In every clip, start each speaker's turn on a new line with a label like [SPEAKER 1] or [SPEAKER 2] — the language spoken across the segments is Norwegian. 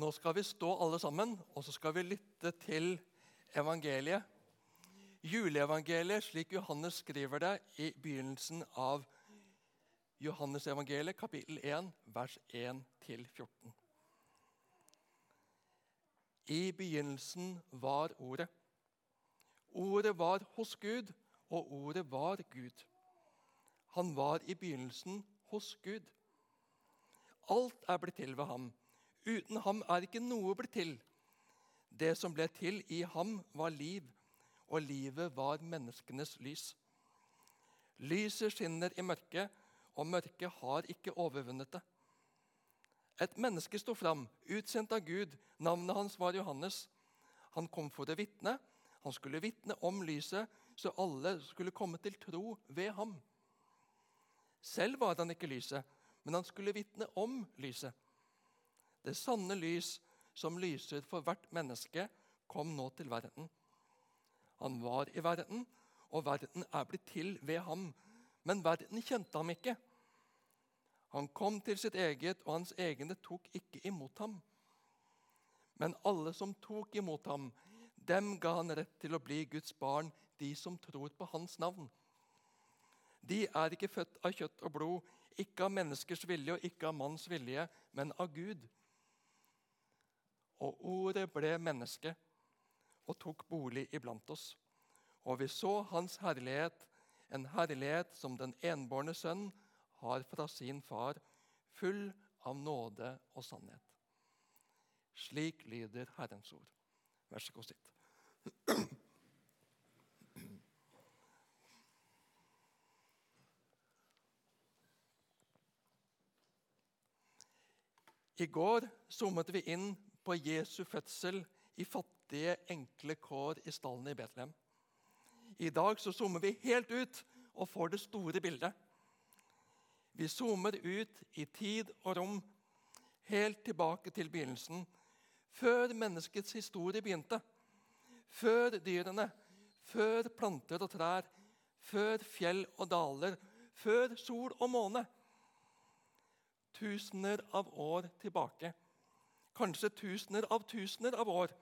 [SPEAKER 1] Nå skal vi stå alle sammen, og så skal vi lytte til evangeliet. Juleevangeliet, slik Johannes skriver det i begynnelsen av Johannes evangeliet, kapittel 1, vers 1-14. I begynnelsen var Ordet. Ordet var hos Gud, og ordet var Gud. Han var i begynnelsen hos Gud. Alt er blitt til ved ham Uten ham er ikke noe blitt til. Det som ble til i ham, var liv, og livet var menneskenes lys. Lyset skinner i mørket, og mørket har ikke overvunnet det. Et menneske sto fram, utsendt av Gud. Navnet hans var Johannes. Han kom for å vitne. Han skulle vitne om lyset, så alle skulle komme til tro ved ham. Selv var han ikke lyset, men han skulle vitne om lyset. Det sanne lys som lyser for hvert menneske, kom nå til verden. Han var i verden, og verden er blitt til ved ham. Men verden kjente ham ikke. Han kom til sitt eget, og hans egne tok ikke imot ham. Men alle som tok imot ham, dem ga han rett til å bli Guds barn, de som tror på hans navn. De er ikke født av kjøtt og blod, ikke av menneskers vilje og ikke av manns vilje, men av Gud. Og ordet ble menneske og tok bolig iblant oss. Og vi så hans herlighet, en herlighet som den enbårne sønn har fra sin far, full av nåde og sannhet. Slik lyder Herrens ord. Vær så god, sitt. I går zoomet vi inn på Jesu fødsel i fattige, enkle kår i stallen i Betlehem. I dag så zoomer vi helt ut og får det store bildet. Vi zoomer ut i tid og rom, helt tilbake til begynnelsen. Før menneskets historie begynte. Før dyrene, før planter og trær, før fjell og daler, før sol og måne. Tusener av år tilbake kanskje tusener av tusener av år.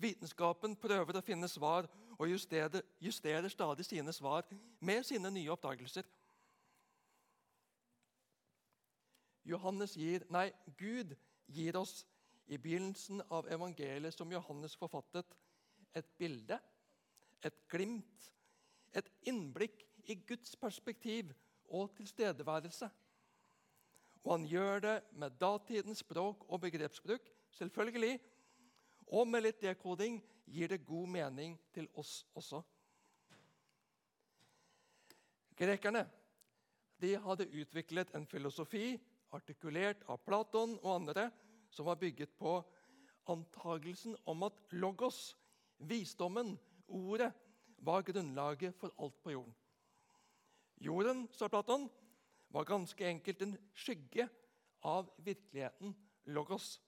[SPEAKER 1] Vitenskapen prøver å finne svar og justerer, justerer stadig sine svar med sine nye oppdagelser. Johannes gir, nei, Gud gir oss i begynnelsen av evangeliet som Johannes forfattet, et bilde, et glimt, et innblikk i Guds perspektiv og tilstedeværelse. Og han gjør det med datidens språk og begrepsbruk, selvfølgelig. Og med litt dekoding gir det god mening til oss også. Grekerne de hadde utviklet en filosofi artikulert av Platon og andre som var bygget på antagelsen om at logos, visdommen, ordet, var grunnlaget for alt på jorden. Jorden, sa Platon, var ganske enkelt en skygge av virkeligheten, logos,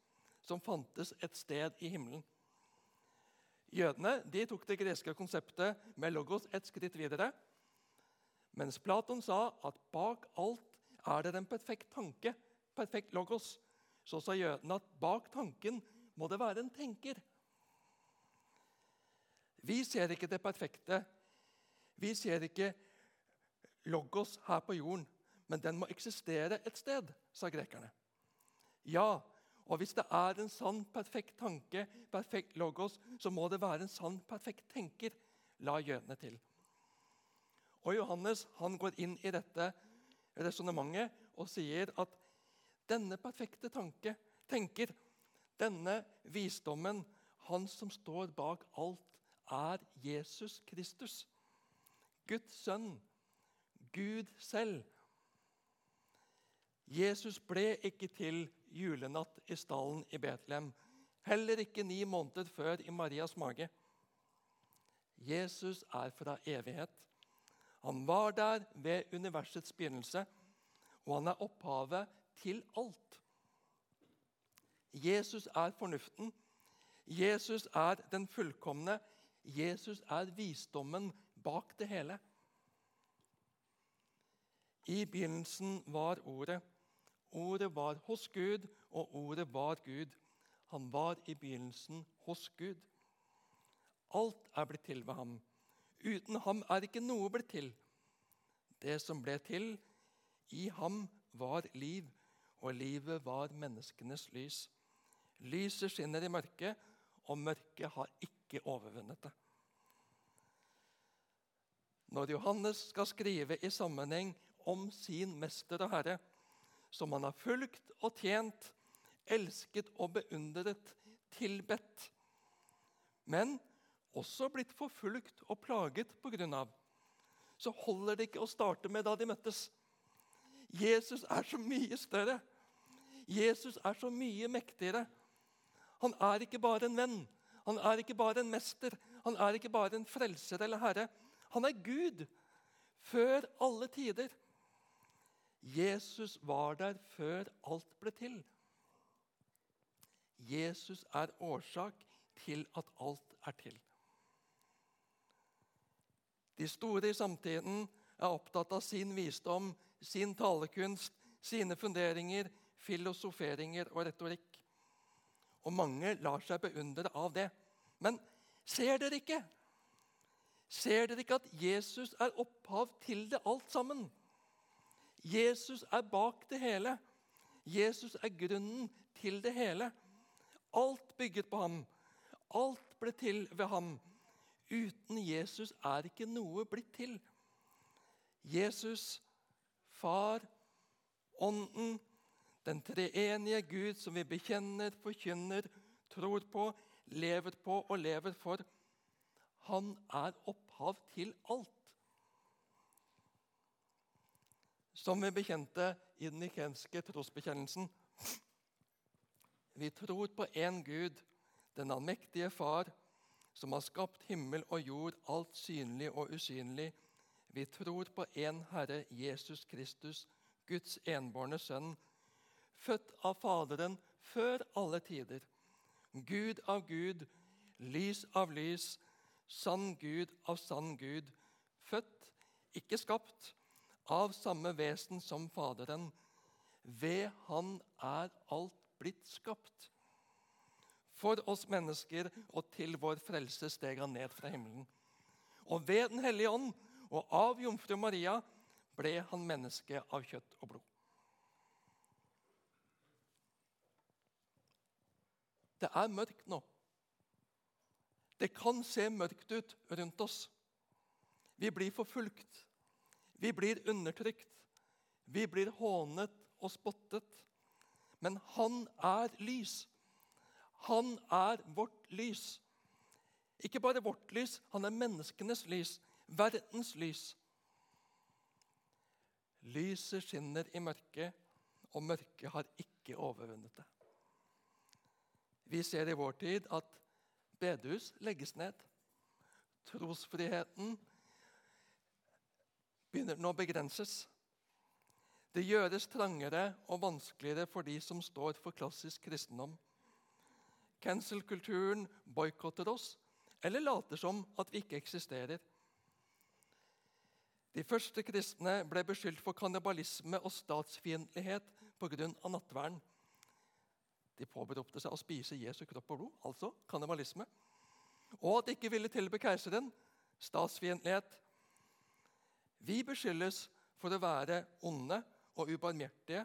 [SPEAKER 1] som fantes et sted i himmelen. Jødene de tok det greske konseptet med logos et skritt videre. Mens Platon sa at bak alt er det en perfekt tanke, perfekt logos, så sa jødene at bak tanken må det være en tenker. Vi ser ikke det perfekte. Vi ser ikke logos her på jorden men den må eksistere et sted, sa grekerne. Ja, og hvis det er en sann, perfekt tanke, perfekt logos, så må det være en sann, perfekt tenker, la jødene til. Og Johannes han går inn i dette resonnementet og sier at denne perfekte tanke, tenker, denne visdommen, han som står bak alt, er Jesus Kristus. Guds sønn, Gud selv. Jesus ble ikke til julenatt i stallen i Betlehem. Heller ikke ni måneder før i Marias mage. Jesus er fra evighet. Han var der ved universets begynnelse, og han er opphavet til alt. Jesus er fornuften. Jesus er den fullkomne. Jesus er visdommen bak det hele. I begynnelsen var Ordet. Ordet var hos Gud, og ordet var Gud. Han var i begynnelsen hos Gud. Alt er blitt til ved ham. Uten ham er ikke noe blitt til. Det som ble til, i ham var liv, og livet var menneskenes lys. Lyset skinner i mørket, og mørket har ikke overvunnet det. Når Johannes skal skrive i sammenheng om sin mester og herre, som han har fulgt og tjent, elsket og beundret, tilbedt, men også blitt forfulgt og plaget på grunn av, så holder det ikke å starte med da de møttes. Jesus er så mye større. Jesus er så mye mektigere. Han er ikke bare en venn, han er ikke bare en mester, han er ikke bare en frelser eller herre. Han er Gud før alle tider. Jesus var der før alt ble til. Jesus er årsak til at alt er til. De store i samtiden er opptatt av sin visdom, sin talekunst, sine funderinger, filosoferinger og retorikk. Og mange lar seg beundre av det. Men ser dere ikke? Ser dere ikke at Jesus er opphav til det alt sammen? Jesus er bak det hele. Jesus er grunnen til det hele. Alt bygget på ham. Alt ble til ved ham. Uten Jesus er ikke noe blitt til. Jesus, Far, Ånden, den treenige Gud som vi bekjenner, forkynner, tror på, lever på og lever for, han er opphav til alt. Som vi bekjente i den nikenske trosbekjennelsen. Vi tror på én Gud, den allmektige Far, som har skapt himmel og jord, alt synlig og usynlig. Vi tror på én Herre, Jesus Kristus, Guds enbårne Sønn, født av Faderen før alle tider. Gud av Gud, lys av lys, sann Gud av sann Gud. Født, ikke skapt, av samme vesen som Faderen. Ved Han er alt blitt skapt. For oss mennesker og til vår frelse steg han ned fra himmelen. Og ved Den hellige ånd og av jomfru Maria ble han menneske av kjøtt og blod. Det er mørkt nå. Det kan se mørkt ut rundt oss. Vi blir forfulgt. Vi blir undertrykt. Vi blir hånet og spottet. Men han er lys. Han er vårt lys. Ikke bare vårt lys, han er menneskenes lys. Verdens lys. Lyset skinner i mørket, og mørket har ikke overvunnet det. Vi ser i vår tid at bedehus legges ned. Trosfriheten begynner nå å begrenses. Det gjøres trangere og vanskeligere for de som står for klassisk kristendom. Cancel-kulturen boikotter oss eller later som at vi ikke eksisterer. De første kristne ble beskyldt for kannibalisme og statsfiendtlighet pga. nattverden. De påberopte seg å spise Jesu kropp og blod, altså kannibalisme. Og at de ikke ville tilbe keiseren, statsfiendtlighet. Vi beskyldes for å være onde og ubarmhjertige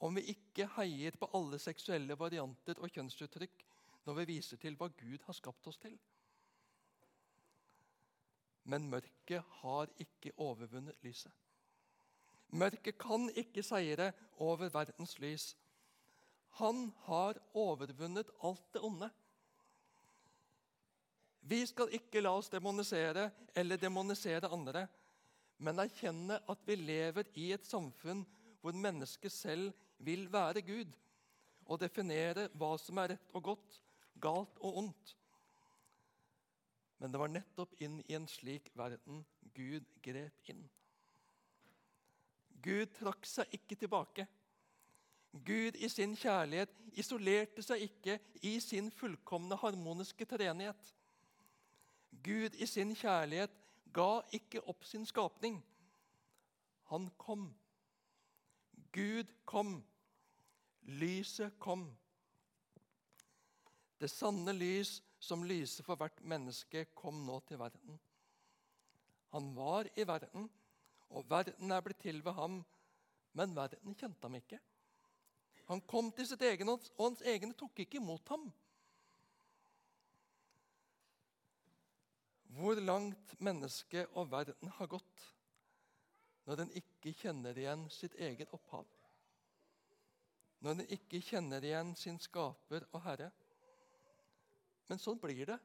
[SPEAKER 1] om vi ikke heier på alle seksuelle varianter og kjønnsuttrykk når vi viser til hva Gud har skapt oss til. Men mørket har ikke overvunnet lyset. Mørket kan ikke seire over verdens lys. Han har overvunnet alt det onde. Vi skal ikke la oss demonisere eller demonisere andre men erkjenne at vi lever i et samfunn hvor mennesket selv vil være Gud og definere hva som er rett og godt, galt og ondt. Men det var nettopp inn i en slik verden Gud grep inn. Gud trakk seg ikke tilbake. Gud i sin kjærlighet isolerte seg ikke i sin fullkomne harmoniske treenighet. Gud i sin kjærlighet ga ikke opp sin skapning. Han kom. Gud kom. Lyset kom. Det sanne lys som lyser for hvert menneske, kom nå til verden. Han var i verden, og verden er blitt til ved ham, men verden kjente ham ikke. Han kom til sitt egen, og hans egne tok ikke imot ham. Hvor langt mennesket og verden har gått når den ikke kjenner igjen sitt eget opphav. Når den ikke kjenner igjen sin skaper og herre. Men sånn blir det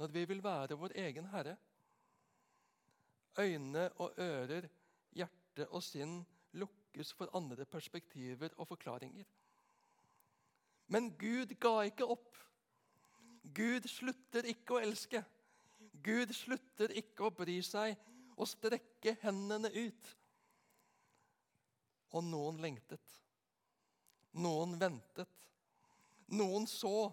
[SPEAKER 1] når vi vil være vår egen herre. Øyne og ører, hjerte og sinn lukkes for andre perspektiver og forklaringer. Men Gud ga ikke opp. Gud slutter ikke å elske. Gud slutter ikke å bry seg og strekke hendene ut. Og noen lengtet. Noen ventet. Noen så.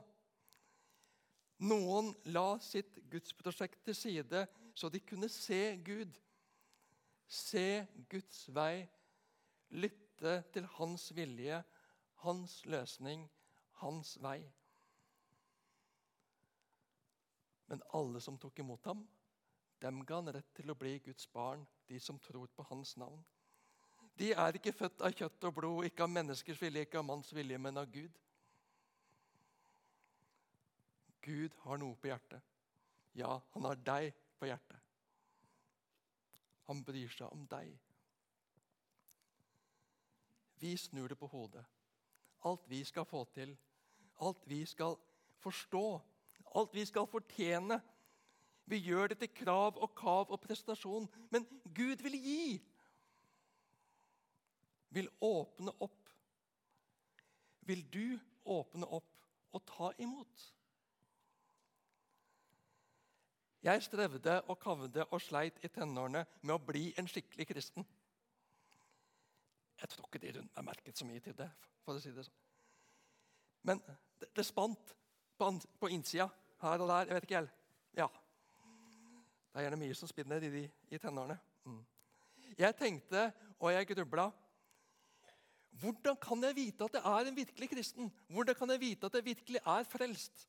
[SPEAKER 1] Noen la sitt gudsprosjekt til side så de kunne se Gud. Se Guds vei, lytte til hans vilje, hans løsning, hans vei. Men alle som tok imot ham, dem ga han rett til å bli Guds barn, de som tror på hans navn. De er ikke født av kjøtt og blod, ikke av menneskers vilje, ikke av manns vilje, men av Gud. Gud har noe på hjertet. Ja, han har deg på hjertet. Han bryr seg om deg. Vi snur det på hodet. Alt vi skal få til, alt vi skal forstå, alt vi skal fortjene. Vi gjør det til krav og kav og prestasjon, men Gud vil gi vil åpne opp. Vil du åpne opp og ta imot? Jeg strevde og kavde og sleit i tenårene med å bli en skikkelig kristen. Jeg tror ikke de rundt meg merket så mye til det. for å si det sånn. Men det, det spant på, innsida her og der. Jeg vet ikke helt. Ja. Det er gjerne mye som spinner i, de, i tenårene. Mm. Jeg tenkte, og jeg grubla hvordan kan jeg vite at jeg er en virkelig kristen? Hvordan kan jeg vite at jeg virkelig er frelst?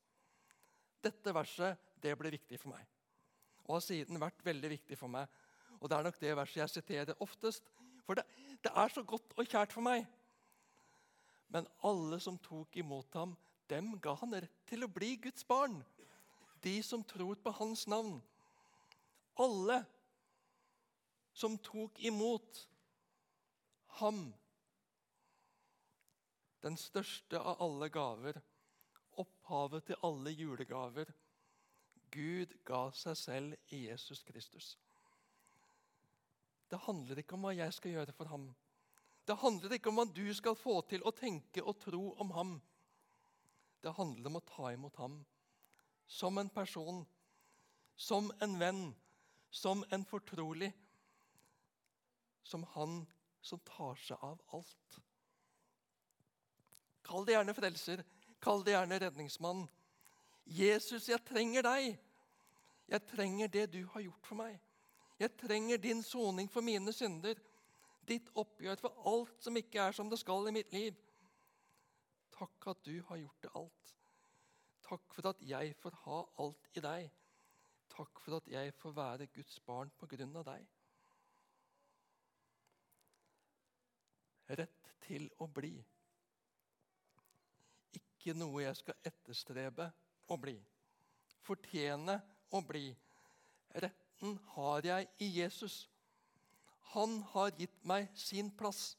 [SPEAKER 1] Dette verset det ble viktig for meg, og har siden vært veldig viktig for meg. Og Det er nok det verset jeg siterer oftest, for det, det er så godt og kjært for meg. Men alle som tok imot ham, dem ga han rett til å bli Guds barn. De som tror på hans navn. Alle som tok imot ham den største av alle gaver, opphavet til alle julegaver. Gud ga seg selv i Jesus Kristus. Det handler ikke om hva jeg skal gjøre for ham. Det handler ikke om hva du skal få til å tenke og tro om ham. Det handler om å ta imot ham som en person, som en venn, som en fortrolig. Som han som tar seg av alt. Kall det gjerne frelser. Kall det gjerne redningsmann. Jesus, jeg trenger deg. Jeg trenger det du har gjort for meg. Jeg trenger din soning for mine synder. Ditt oppgjør for alt som ikke er som det skal i mitt liv. Takk at du har gjort det alt. Takk for at jeg får ha alt i deg. Takk for at jeg får være Guds barn på grunn av deg. Rett til å bli ikke noe jeg skal etterstrebe å bli. Fortjene å bli. Retten har jeg i Jesus. Han har gitt meg sin plass.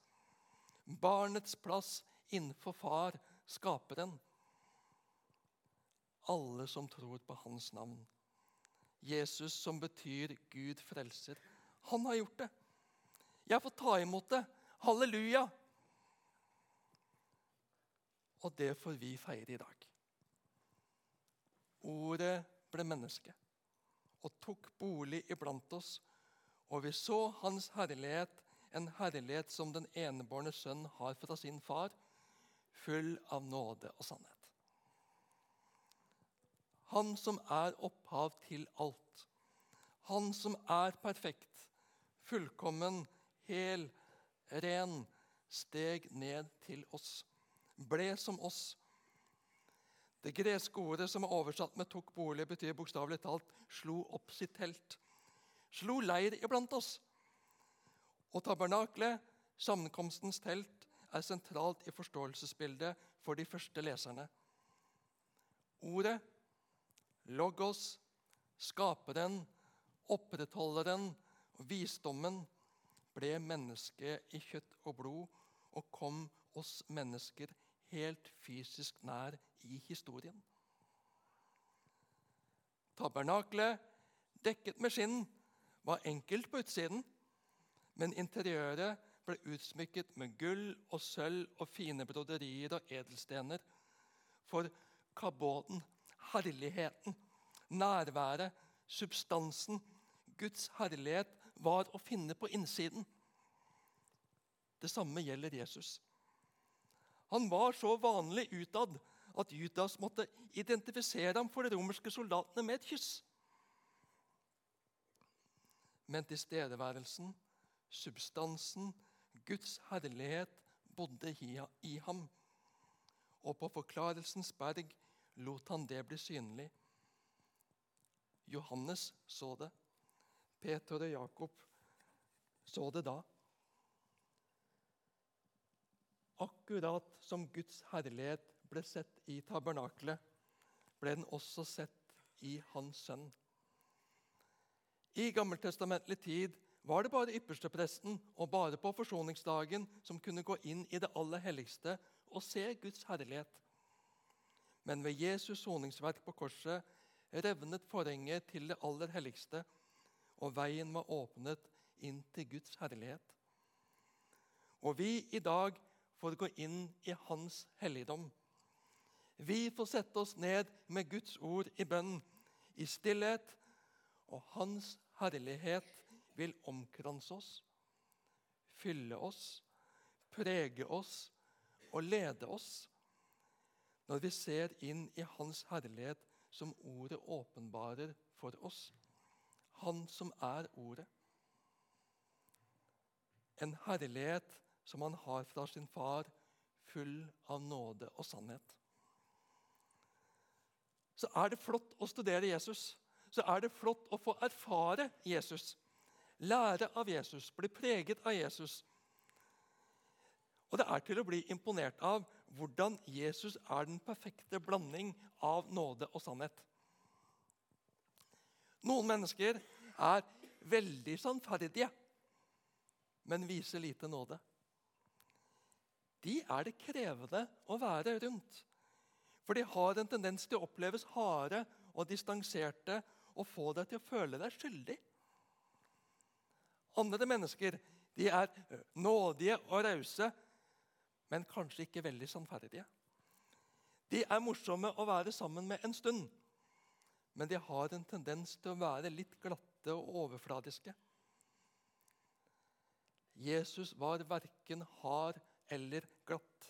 [SPEAKER 1] Barnets plass innenfor Far, Skaperen. Alle som tror på Hans navn. Jesus som betyr Gud frelser. Han har gjort det. Jeg får ta imot det. Halleluja! Og det får vi feire i dag. Ordet ble menneske og tok bolig iblant oss, og vi så hans herlighet, en herlighet som den enebårne sønn har fra sin far, full av nåde og sannhet. Han som er opphav til alt. Han som er perfekt, fullkommen, hel, ren, steg ned til oss ble som oss. Det greske ordet som er oversatt med 'tok bolig', betyr bokstavelig talt 'slo opp sitt telt'. Slo leir iblant oss. Og tabernaklet, sammenkomstens telt, er sentralt i forståelsesbildet for de første leserne. Ordet, logos, skaperen, opprettholderen visdommen ble menneske i kjøtt og blod og kom oss mennesker helt fysisk nær i historien. Tabernaklet, dekket med skinn, var enkelt på utsiden, men interiøret ble utsmykket med gull og sølv og fine broderier og edelstener. For kabåten, herligheten, nærværet, substansen, Guds herlighet var å finne på innsiden. Det samme gjelder Jesus. Han var så vanlig utad at Judas måtte identifisere ham for de romerske soldatene med et kyss. Men tilstedeværelsen, substansen, Guds herlighet bodde i ham. Og på Forklarelsens berg lot han det bli synlig. Johannes så det. Peter og Jakob så det da. Akkurat som Guds herlighet ble sett i tabernaklet, ble den også sett i Hans sønn. I gammeltestamentlig tid var det bare ypperstepresten og bare på forsoningsdagen som kunne gå inn i det aller helligste og se Guds herlighet. Men ved Jesus soningsverk på korset revnet forhenget til det aller helligste, og veien var åpnet inn til Guds herlighet. Og vi i dag får gå inn i Hans helligdom. Vi får sette oss ned med Guds ord i bønn, i stillhet, og Hans herlighet vil omkranse oss, fylle oss, prege oss og lede oss når vi ser inn i Hans herlighet som ordet åpenbarer for oss. Han som er ordet. En herlighet som han har fra sin far, full av nåde og sannhet. Så er det flott å studere Jesus. Så er det flott å få erfare Jesus. Lære av Jesus, bli preget av Jesus. Og det er til å bli imponert av hvordan Jesus er den perfekte blanding av nåde og sannhet. Noen mennesker er veldig sannferdige, men viser lite nåde de er det krevende å være rundt. For de har en tendens til å oppleves harde og distanserte og få deg til å føle deg skyldig. Andre mennesker de er nådige og rause, men kanskje ikke veldig sannferdige. De er morsomme å være sammen med en stund, men de har en tendens til å være litt glatte og overfladiske. Jesus var verken hard eller glatt.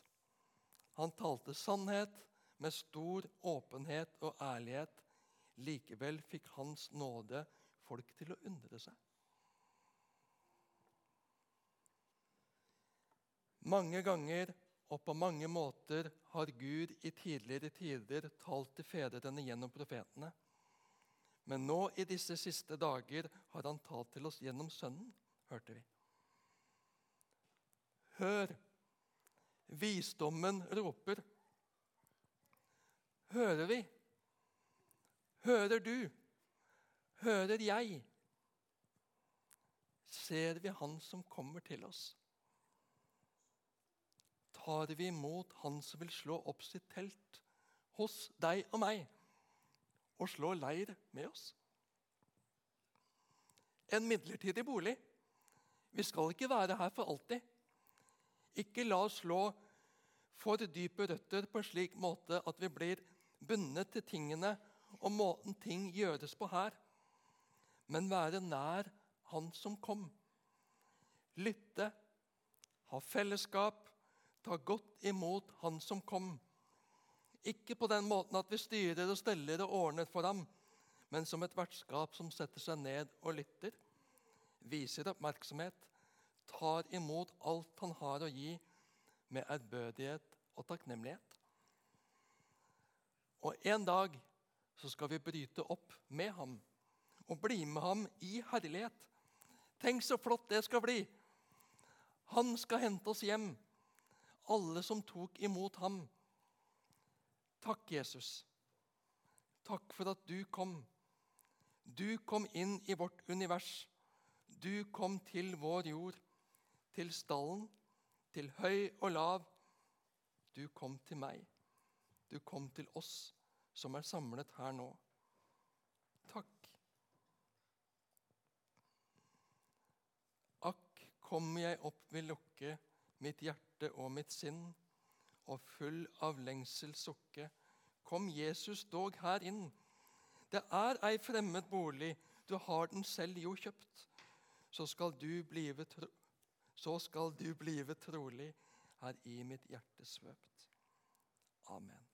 [SPEAKER 1] Han talte sannhet med stor åpenhet og ærlighet. Likevel fikk Hans nåde folk til å undre seg. Mange ganger og på mange måter har Gud i tidligere tider talt til fedrene gjennom profetene. Men nå i disse siste dager har han talt til oss gjennom Sønnen, hørte vi. Hør, Visdommen roper. Hører vi? Hører du? Hører jeg? Ser vi Han som kommer til oss? Tar vi imot Han som vil slå opp sitt telt hos deg og meg og slå leir med oss? En midlertidig bolig. Vi skal ikke være her for alltid. Ikke la oss slå for dype røtter på en slik måte at vi blir bundet til tingene og måten ting gjøres på her, men være nær Han som kom. Lytte, ha fellesskap, ta godt imot Han som kom. Ikke på den måten at vi styrer og steller og ordner for ham, men som et vertskap som setter seg ned og lytter, viser oppmerksomhet, tar imot alt han har å gi, med ærbødighet og takknemlighet. Og en dag så skal vi bryte opp med ham og bli med ham i herlighet. Tenk så flott det skal bli! Han skal hente oss hjem, alle som tok imot ham. Takk, Jesus. Takk for at du kom. Du kom inn i vårt univers. Du kom til vår jord, til stallen, til høy og lav. Du kom til meg. Du kom til oss som er samlet her nå. Takk. Akk, kommer jeg opp vil lukke mitt hjerte og mitt sinn, og full av lengsel sukke. Kom Jesus dog her inn. Det er ei fremmed bolig, du har den selv jo kjøpt. Så skal du blive, tro, så skal du blive trolig her i mitt hjerte svøpt. Amen.